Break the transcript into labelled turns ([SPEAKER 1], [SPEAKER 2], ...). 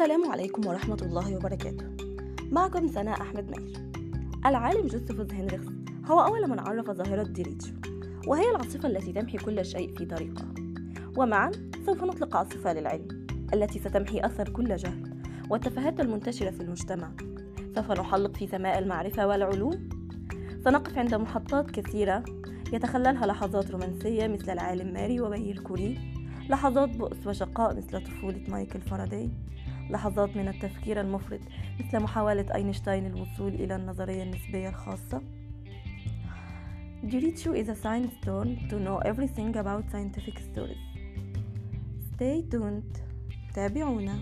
[SPEAKER 1] السلام عليكم ورحمة الله وبركاته. معكم سناء أحمد ماهر. العالم جوزيفوس هنريخس هو أول من عرف ظاهرة ديريتشو وهي العاصفة التي تمحي كل شيء في طريقها. ومعا سوف نطلق عاصفة للعلم التي ستمحي أثر كل جهل والتفاهات المنتشرة في المجتمع. سوف نحلق في سماء المعرفة والعلوم. سنقف عند محطات كثيرة يتخللها لحظات رومانسية مثل العالم ماري وبهير كوري لحظات بؤس وشقاء مثل طفولة مايكل فاراداي لحظات من التفكير المفرط مثل محاولة أينشتاين الوصول إلى النظرية النسبية الخاصة Jirichu is a science stone to know everything about scientific stories. Stay tuned. تابعونا